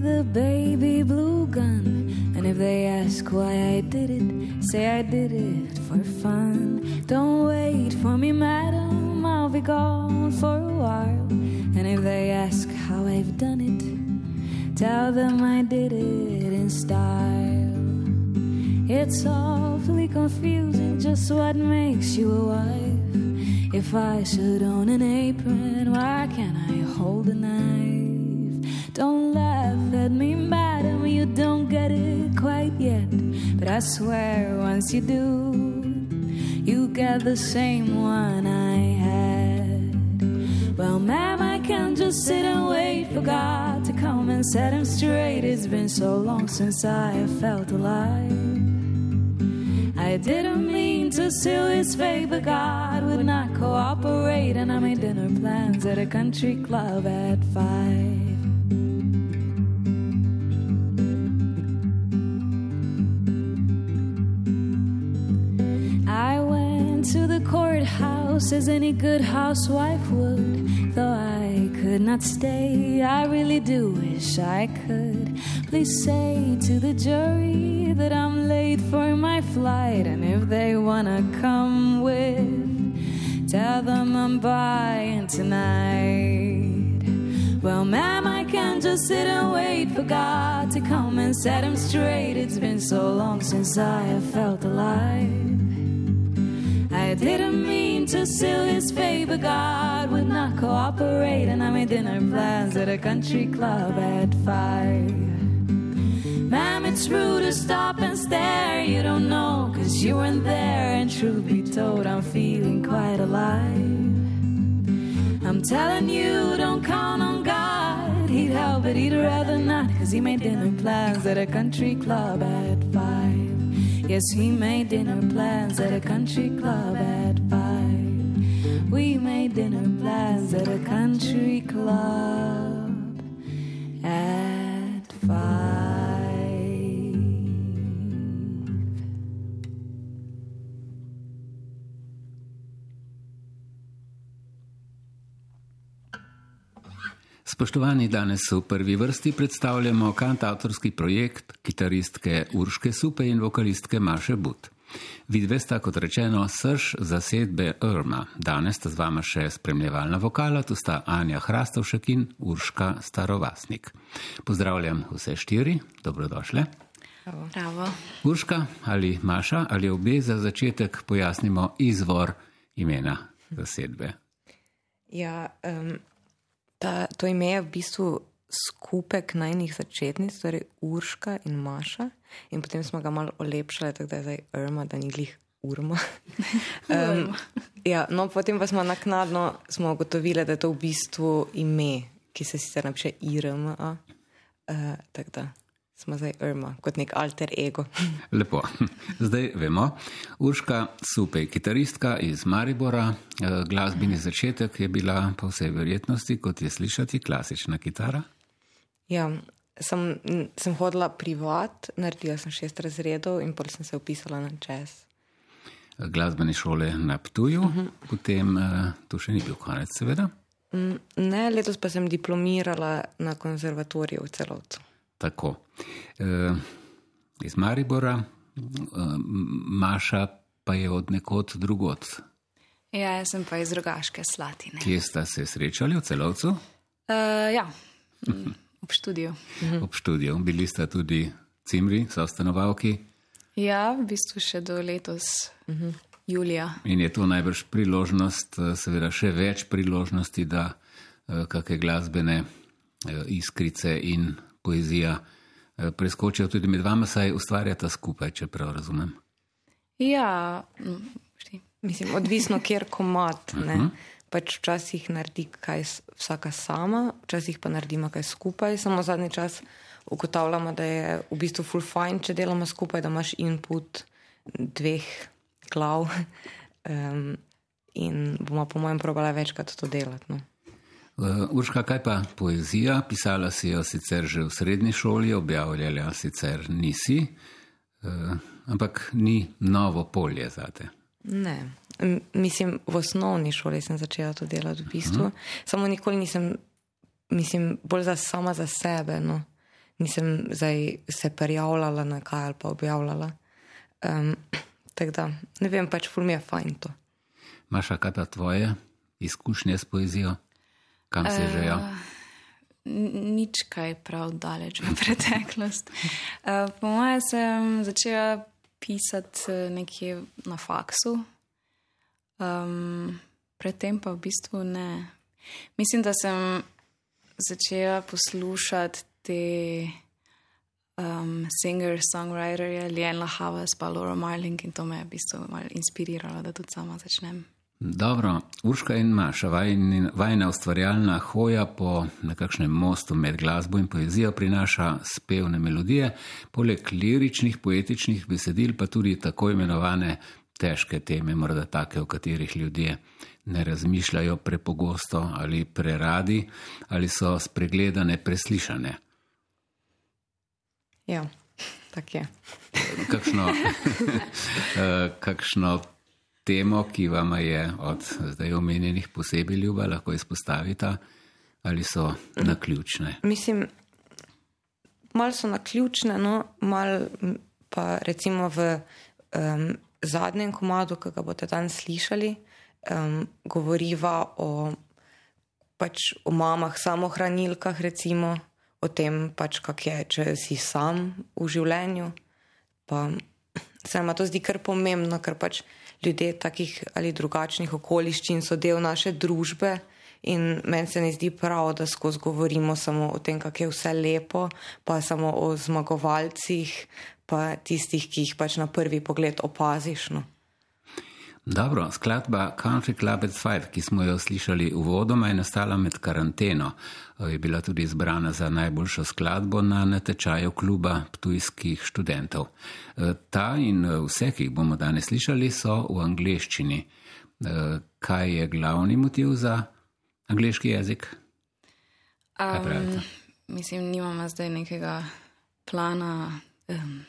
with a baby blue gun. And if they ask why I did it, say I did it for fun. Don't wait for me, madam, I'll be gone for a while. And if they ask how I've done it, tell them I did it in style. It's awfully confusing just what makes you a wife. If I should own an apron, why can't I hold a knife? Don't at me, madam, you don't get it quite yet. But I swear once you do, you get the same one I had. Well, ma'am, I can't just sit and wait for God to come and set him straight. It's been so long since I felt alive. I didn't mean to seal his fate, but God would not cooperate. And I made dinner plans at a country club at five. Courthouse as any good housewife would. Though I could not stay, I really do wish I could. Please say to the jury that I'm late for my flight, and if they wanna come with, tell them I'm buying tonight. Well, ma'am, I can't just sit and wait for God to come and set him straight. It's been so long since I have felt alive. I didn't mean to seal his fate, but God would not cooperate, and I made dinner plans at a country club at five. Ma'am, it's rude to stop and stare. You don't know, cause you weren't there. And truth be told, I'm feeling quite alive. I'm telling you, don't count on God. He'd help, but he'd rather not, cause he made dinner plans at a country club at five. Yes, we made dinner plans at a country club at five. We made dinner plans at a country club at five. Spoštovani, danes v prvi vrsti predstavljamo kantautorski projekt kitaristke Urške Supe in vokalistke Maše But. Vidve sta, kot rečeno, srž zasedbe Irma. Danes sta z vama še spremljevalna vokala, tu sta Anja Hrastovšek in Urška Starovasnik. Pozdravljam vse štiri, dobrodošle. Bravo. Urška ali Maša ali obe za začetek pojasnimo izvor imena zasedbe. Ja, um, ta, to ime je v bistvu skupek najnih začetnic, torej Urška in Maša, in potem smo ga malo olepšali, tako da je zdaj Irma, da ni glih Urma. um, ja, no, potem pa smo naknadno smo ugotovili, da je to v bistvu ime, ki se sicer napiše IRM. Uh, tako da smo zdaj Irma, kot nek alter ego. Lepo. Zdaj vemo. Urška Supej, kitaristka iz Maribora, eh, glasbeni začetek je bila po vsej verjetnosti, kot je slišati, klasična kitara. Ja, sem, sem hodila privat, naredila sem šest razredov in potem sem se upisala na jazz. Glasbene šole na Ptuju, uh -huh. potem uh, tu še ni bil konec, seveda. Mm, Ne, letos pa sem diplomirala na konzervatoriju v celovcu. Tako. E, iz Maribora, e, Maša pa je od nekod drugot. Ja, jaz sem pa iz drugaške slatine. Kje sta se srečali v celovcu? Uh, ja, ob študiju. Ob študiju. Bili sta tudi cimri, so stanovalki. Ja, v bistvu še do letos, -huh. julija. In je to najbrž priložnost, seveda še več priložnosti, da kakšne glasbene iskrice in poezija eh, preskočijo tudi med vama, saj ustvarjata skupaj, če prav razumem. Ja, mm. Mislim, odvisno, kjer komat. Uh -huh. Pač včasih naredi kaj vsaka sama, včasih pa naredimo kaj skupaj. Samo zadnji čas ugotavljamo, da je v bistvu full fine, če delamo skupaj, da imaš input dveh glav. Um, in bomo, po mojem, probali večkrat to delati. No. Uh, Urška, kaj pa poezija? Pisala si jo sicer že v srednji šoli, objavljala sicer nisi, uh, ampak ni novo polje za te. Ne. Mislim, v osnovni šoli sem začela to delati, v bistvu. Uh -huh. Samo nikoli nisem, mislim, bolj za sama za sebe. No. Nisem zdaj se prijavljala na kaj ali pa objavljala. Um, Tako da, ne vem, pač ful mi je fajn to. Maša, kaj pa tvoje izkušnje s poezijo? Kam si že ja? Nič kaj prav daleč v preteklost. Uh, po mojem sem začela pisati eh, nekje na faksu, um, predtem pa v bistvu ne. Mislim, da sem začela poslušati te um, singer-songwriterje, Lian Lahavas, pa Laura Marling in to me je v bistvu malo inspiriralo, da tudi sama začnem. Dobro, Urška in Maša, vajni- vajna ustvarjalna hoja po nekakšnem mostu med glasbo in poezijo prinaša spevne melodije, poleg liričnih, poetičnih besedil pa tudi tako imenovane težke teme, morda take, o katerih ljudje ne razmišljajo prepogosto ali preradi, ali so spregledane, preslišane. Ja, tako je. Kakšno, eh, kakšno temo, ki vam je od zdaj omenjenih posebej ljuba, lahko izpostavita, ali so naključne. Mislim, malo so naključne, no, malo pa recimo v um, zadnjem komadu, ki ga boste danes slišali, um, govoriva o, pač o mamah, samohranilkah, recimo o tem, pač, kak je, če si sam v življenju. Pa se nam to zdi kar pomembno, ker pač ljudje takih ali drugačnih okoliščin so del naše družbe. In meni se ne zdi prav, da skozi govorimo samo o tem, kako je vse lepo, pa samo o zmagovalcih, pa tistih, ki jih pač na prvi pogled opaziš. No. Dobro, skladba Country Club at Five, ki smo jo slišali uvodoma, je nastala med karanteno. Je bila tudi izbrana za najboljšo skladbo na natečaju kluba tujskih študentov. Ta in vse, ki jih bomo danes slišali, so v angleščini. Kaj je glavni motiv za angliški jezik? Pravite? Mislim, nimamo zdaj nekega plana. Um,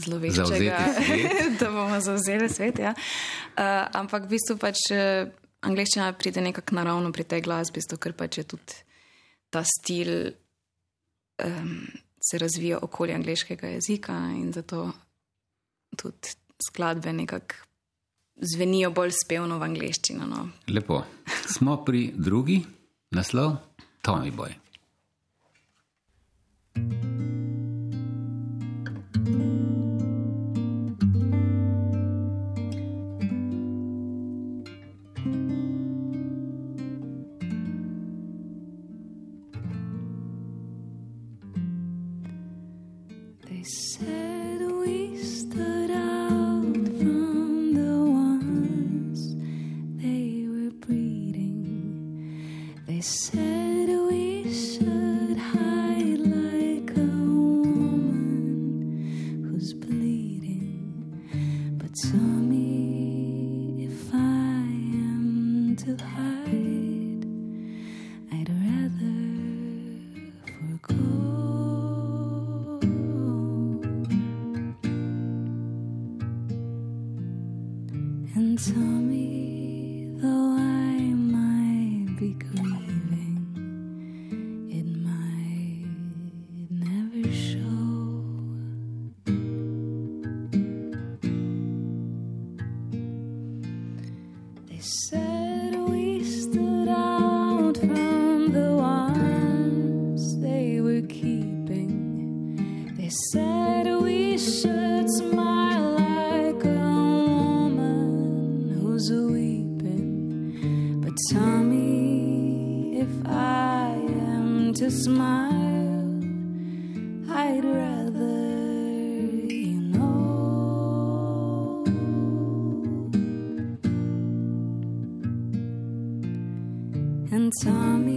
Zloveščega, da bomo zauzeli svet. Ja. Uh, ampak v bistvu pač uh, angliščina pride nekako naravno pri tej glasbi, zato ker pač je tudi ta stil um, se razvija okoli angliškega jezika in zato tudi skladbe nekako zvenijo bolj spevno v angliščino. No. Lepo. Smo pri drugi, naslov Tommy Boy. They was. and Tommy.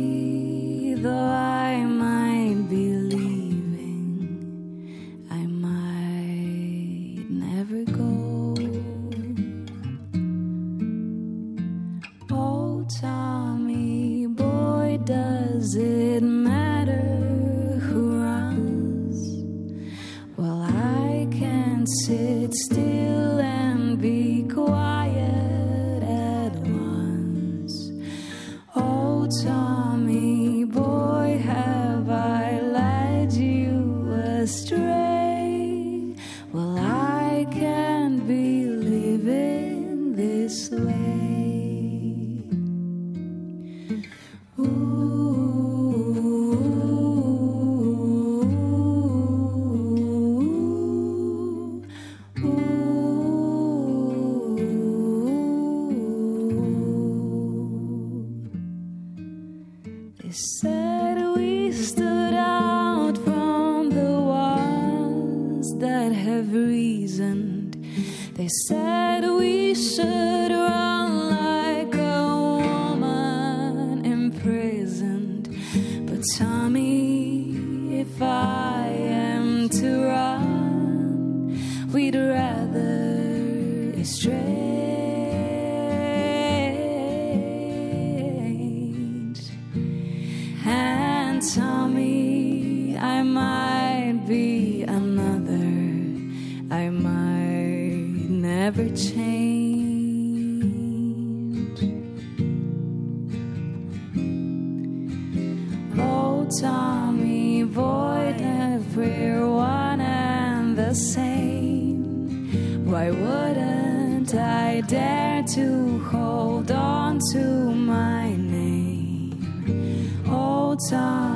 Same, why wouldn't I dare to hold on to my name? Oh, Tommy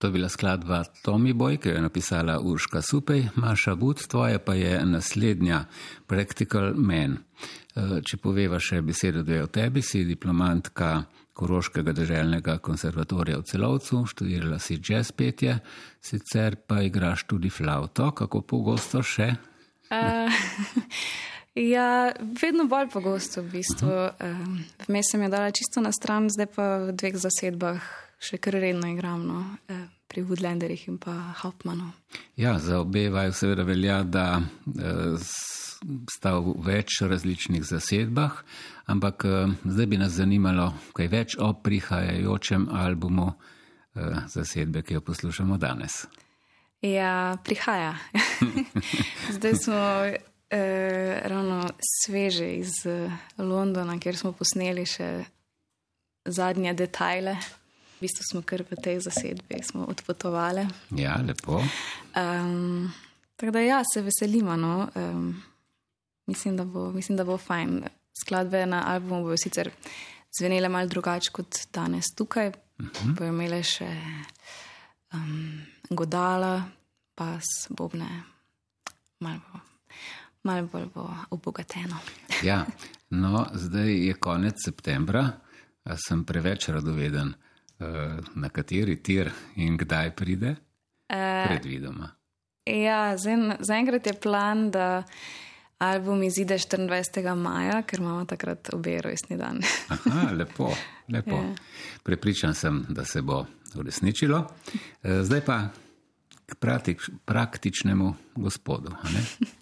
To je bila skladba Tommy Boy, ki jo je napisala Urška Supej, Maša Bud, tvoja pa je naslednja Practical Man. Eh, Če poveva še besedo dve o tebi, si diplomantka Koroškega državnega konservatorija v celovcu, študirala si jazz petje, sicer pa igraš tudi flauto, kako pogosto še? Uh, ja, vedno bolj pogosto v bistvu. Um, Vmes sem jo dala čisto na stran, zdaj pa v dveh zasedbah še kar redno igram, no, eh, pri Woodlanderjih in pa Hauptmanu. Ja, za obe vaju seveda velja, da eh, sta v več različnih zasedbah, ampak eh, zdaj bi nas zanimalo kaj več o prihajajočem albumu zasedbe, ki jo poslušamo danes. Ja, prihaja. zdaj smo eh, ravno sveže iz Londona, kjer smo posneli še zadnje detajle. V bistvu smo kar v tej zasedbi, smo odpotovali. Ja, lepo. Um, tako da ja, se veselimo. No. Um, mislim, da bo, mislim, da bo fajn. Skladbe na albumu bodo sicer zvenele malo drugače kot danes tukaj. Uh -huh. Bojo imele še um, godala, pas, bobne, malo, bo, malo bolj bo obogateno. Ja, no, zdaj je konec septembra, sem preveč radoveden, na kateri tir in kdaj pride? Predvidoma. Ja, zdaj- zaenkrat je plan, da album izide 24. maja, ker imamo takrat obe rojstni dan. Aha, lepo, lepo. Ja. Prepričan sem, da se bo uresničilo. Eh, Zdaj pa k praktič, praktičnemu gospodu.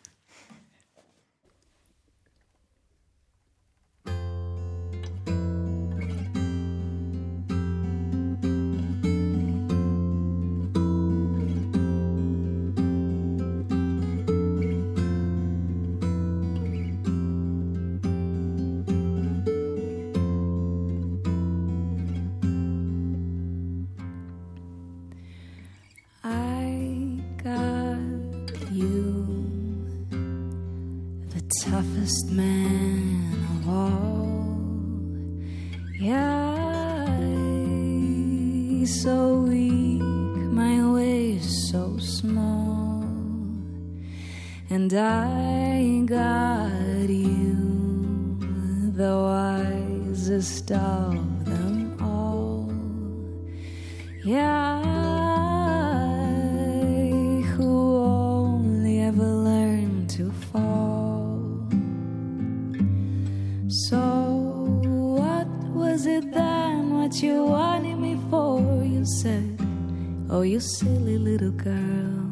Oh, you silly little girl.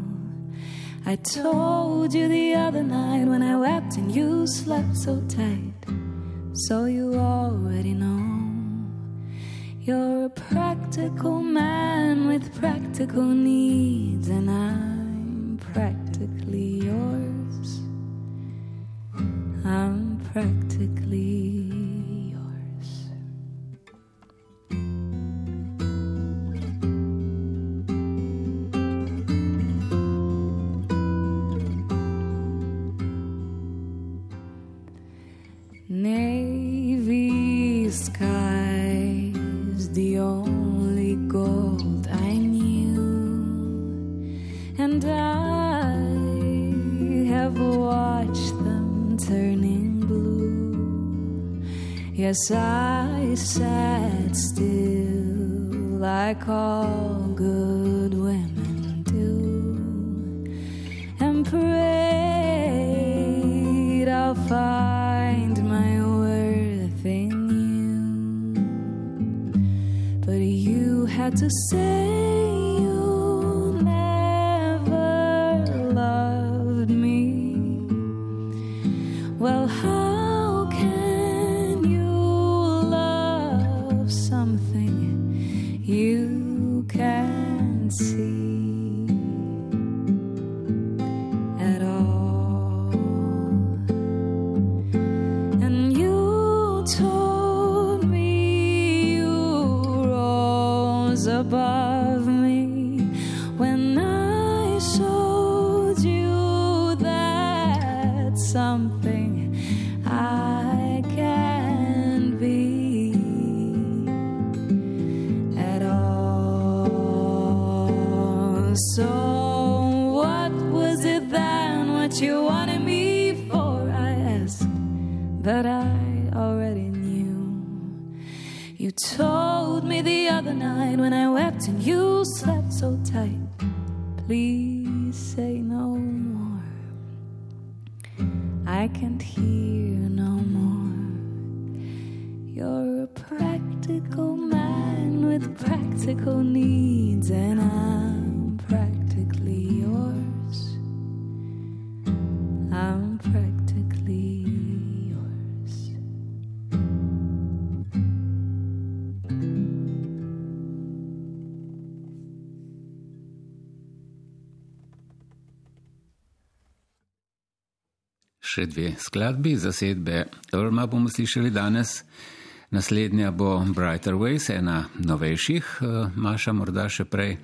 I told you the other night when I wept and you slept so tight. So you already know. You're a practical man with practical needs, and I'm practically yours. I'm practically I sat still like all good women do and prayed I'll find my worth in you. But you had to say Še dve skladbi zasedbe Irma bomo slišali danes. Naslednja bo Brighter Ways, ena novejših, eh, Maša morda še prej.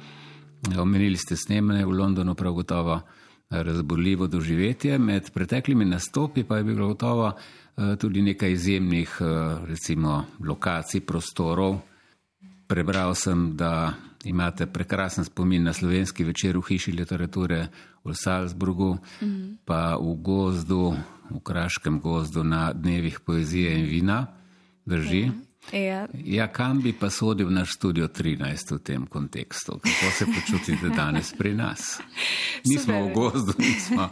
Omenili ste snemanje v Londonu, prav gotovo razborljivo doživetje. Med preteklimi nastopi pa je bilo gotovo eh, tudi nekaj izjemnih eh, recimo, lokacij, prostorov. Prebral sem, da imate prekrasen spomin na slovenski večer v hiši literature v Salzburgu, mm -hmm. pa v gozdu, v kraškem gozdu na dnevih poezije in vina. Drži? Ja, Ja, kam bi pa sodil naš studio 13 v tem kontekstu? Kako se počutite danes pri nas? Nismo v Super. gozdu, nismo.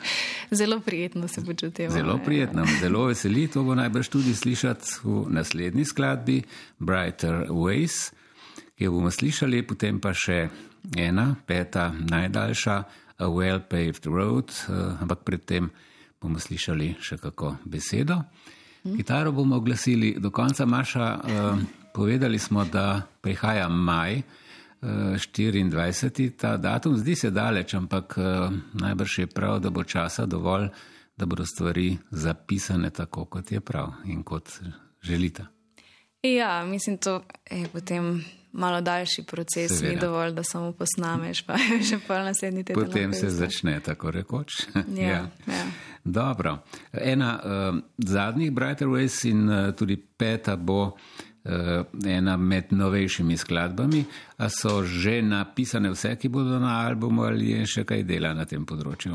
zelo prijetno se počutim. Zelo prijetno, me zelo veseli, to bo najbrž tudi slišati v naslednji skladbi Brighter Ways, ki jo bomo slišali, potem pa še ena, peta, najdaljša, A Well-Paved Road, eh, ampak predtem bomo slišali še kako besedo. Kitaro bomo oglasili do konca Maša. eh, Povedali smo, da prihaja maj, eh, 24. ta datum, zdi se daleč, ampak eh, najbrž je prav, da bo časa dovolj, da bodo stvari zapisane tako, kot je prav in kot želite. Ja, mislim, to je potem malo daljši proces, Seveda. ni dovolj, da samo posnameš, pa je že pol naslednji teden. Potem se začne tako rekoč. Ja, ja. Dobro. Ena uh, zadnjih Brighter Ways in uh, tudi peta bo uh, ena med novejšimi skladbami. A so že napisane vse, ki bodo na albumu ali je še kaj dela na tem področju?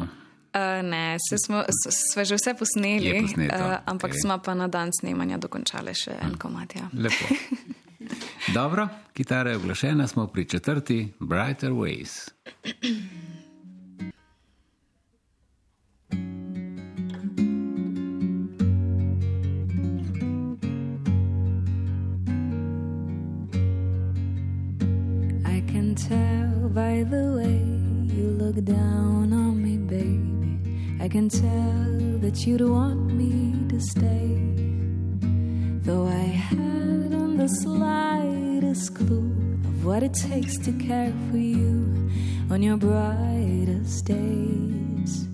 Uh, ne, se smo, s- smo že vse posneli, posneto, uh, ampak okay. smo pa na dan snemanja dokončali še en komat. Ja. Lepo. Dobro, kitara je oglašena, smo pri četrti Brighter Ways. Tell by the way you look down on me, baby. I can tell that you'd want me to stay. Though I hadn't the slightest clue of what it takes to care for you on your brightest days.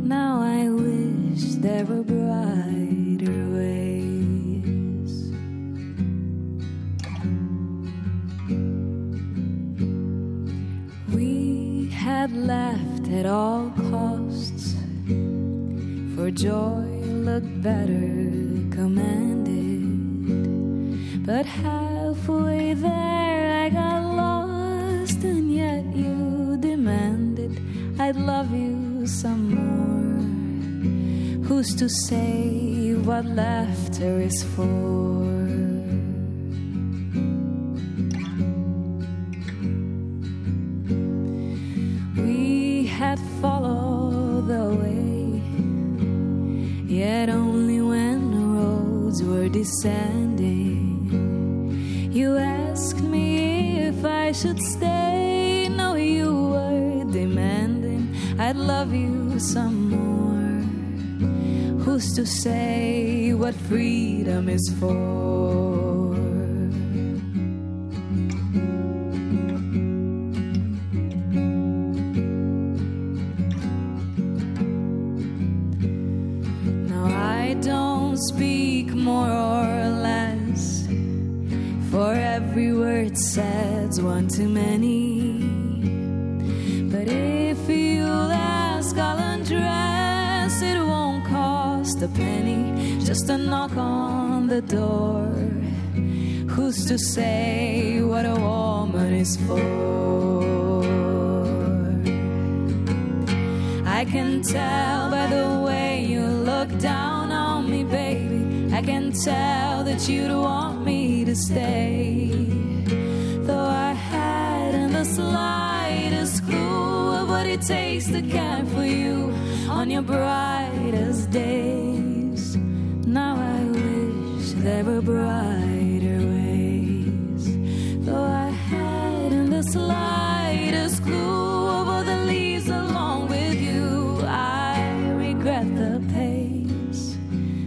Now I wish there were brighter ways. We had laughed at all costs, for joy looked better Who's to say what laughter is for? We had followed the way, yet only when the roads were descending. You asked me if I should stay. No, you were demanding I'd love you some. Who's to say what freedom is for? A penny, just a knock on the door. Who's to say what a woman is for? I can tell by the way you look down on me, baby. I can tell that you'd want me to stay. Though I hadn't the slightest clue of what it takes to care for you on your brightest days. There were brighter ways. Though I hadn't the slightest clue over the leaves along with you, I regret the pace.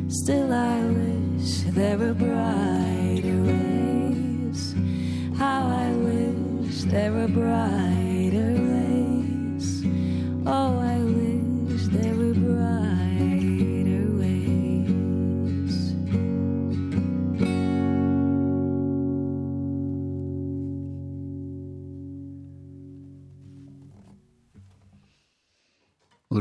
Still, I wish there were brighter ways. How I wish there were brighter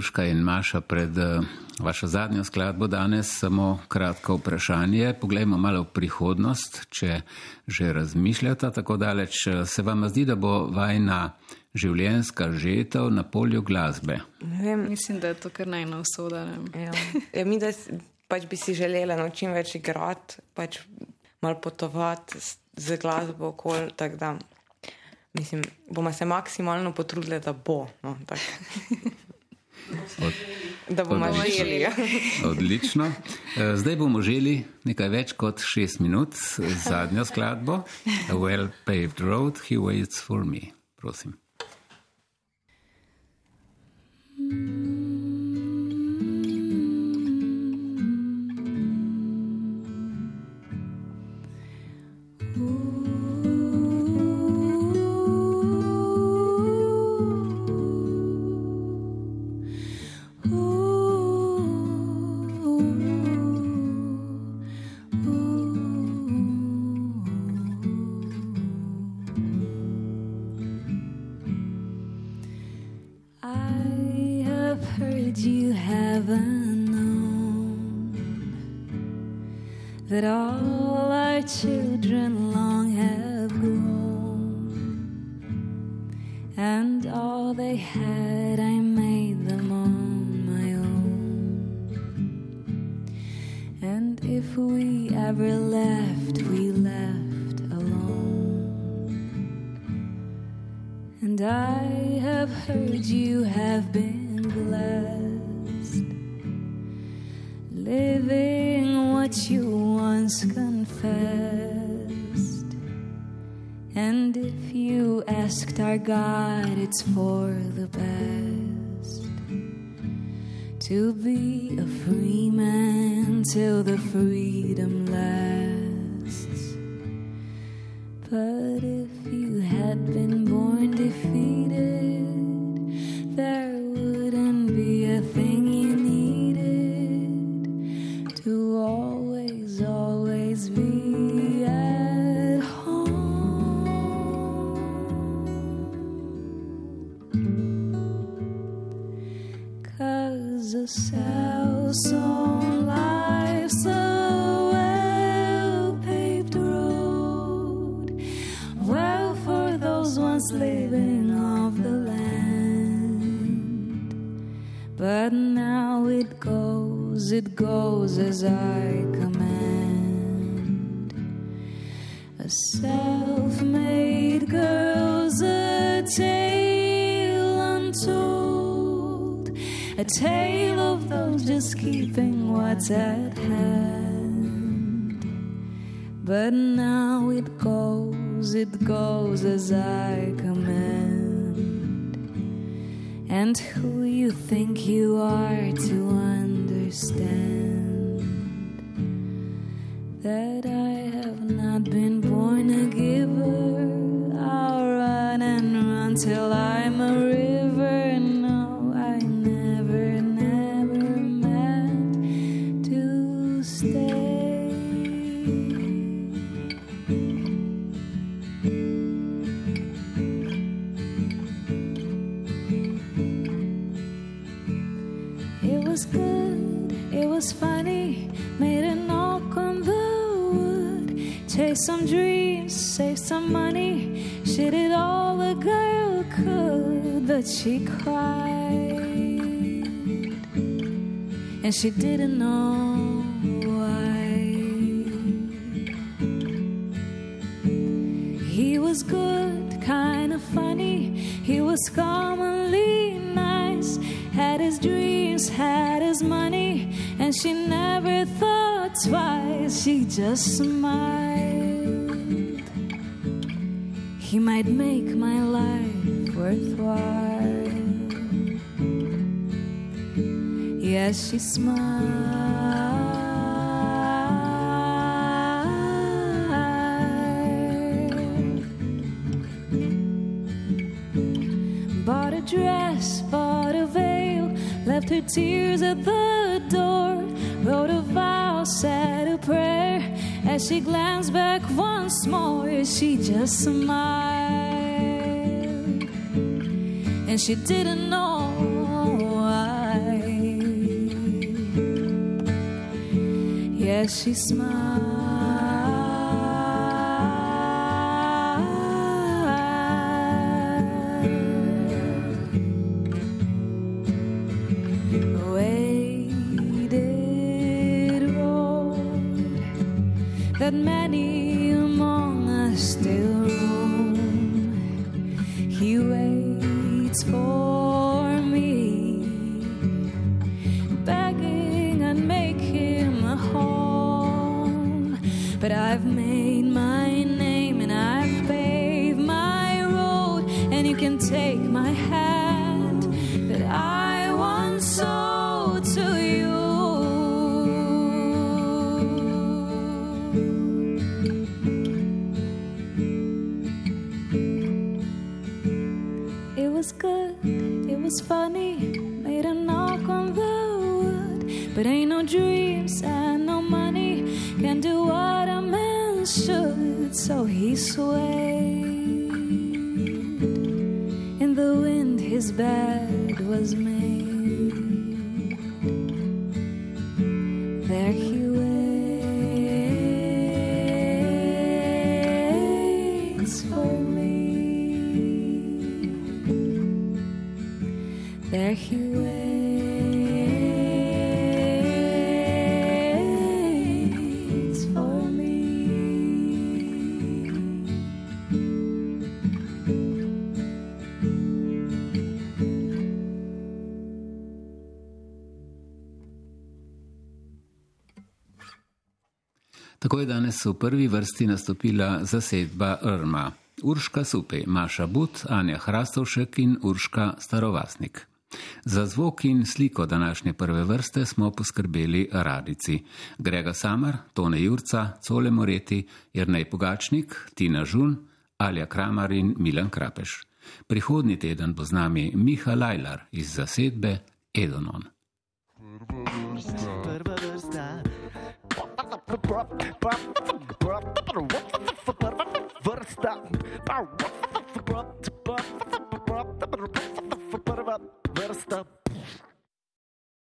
Urška in Maša, pred eh, vašo zadnjo skladbo danes samo kratko vprašanje. Poglejmo malo v prihodnost, če že razmišljata tako daleč. eh, Se vam zdi, da bo vajna življenjska žetev na polju glasbe? Ne vem, Mislim, da je to kar najna usoda. Ja. Ja, mi da pač bi si želela no, čim več igrati, pač malo potovati z, z glasbo okoli. tako Da, mislim, bomo se maksimalno potrudili, da bo. No, tak, Od, da bomo Odlično. želi. Ja. odlično. Eh, Zdaj bomo želi nekaj več kot šest minut z zadnjo skladbo. A well paved road, he waits for me. Prosim. And I have heard you have been blessed, living what you once confessed. And if you asked our God, it's for the best to be a free man till the freedom lasts. But if had been born defeated, once living off the land. But now it goes, it goes as I command. A self made girl's a tale untold. A tale of those just keeping what's at hand. But now it goes, it goes as I command. And who you think you are to understand that I have not been born a giver. I'll run and run till I'm Chase some dreams, save some money. She did all a girl could, but she cried. And she didn't know why. He was good, kind of funny. He was commonly nice. Had his dreams, had his money, and she never thought twice. She just smiled. He might make my life worthwhile. Yes, she smiled. Bought a dress, bought a veil, left her tears at the door. Wrote a vow, said. As she glanced back once more, she just smiled. And she didn't know why. Yes, she smiled. But I've made my name and I've paved my road, and you can take my hand that I once sold to you. It was good, it was funny, made a knock on the wood. But ain't no dreams he swayed. In the wind, his bed Tako je danes v prvi vrsti nastopila zasedba Irma. Urška Supej, Maša But, Anja Hrastovšek in Urška Starovasnik. Za zvok in sliko današnje prve vrste smo poskrbeli radici. Grega Samar, Tone Jurca, Cole Moreti, Jrnej Pogačnik, Tina Žun, Alja Kramar in Milan Krapeš. Prihodni teden bo z nami Miha Lajlar iz zasedbe Edonon. Prva vrsta. Vrsta. Prva vrsta.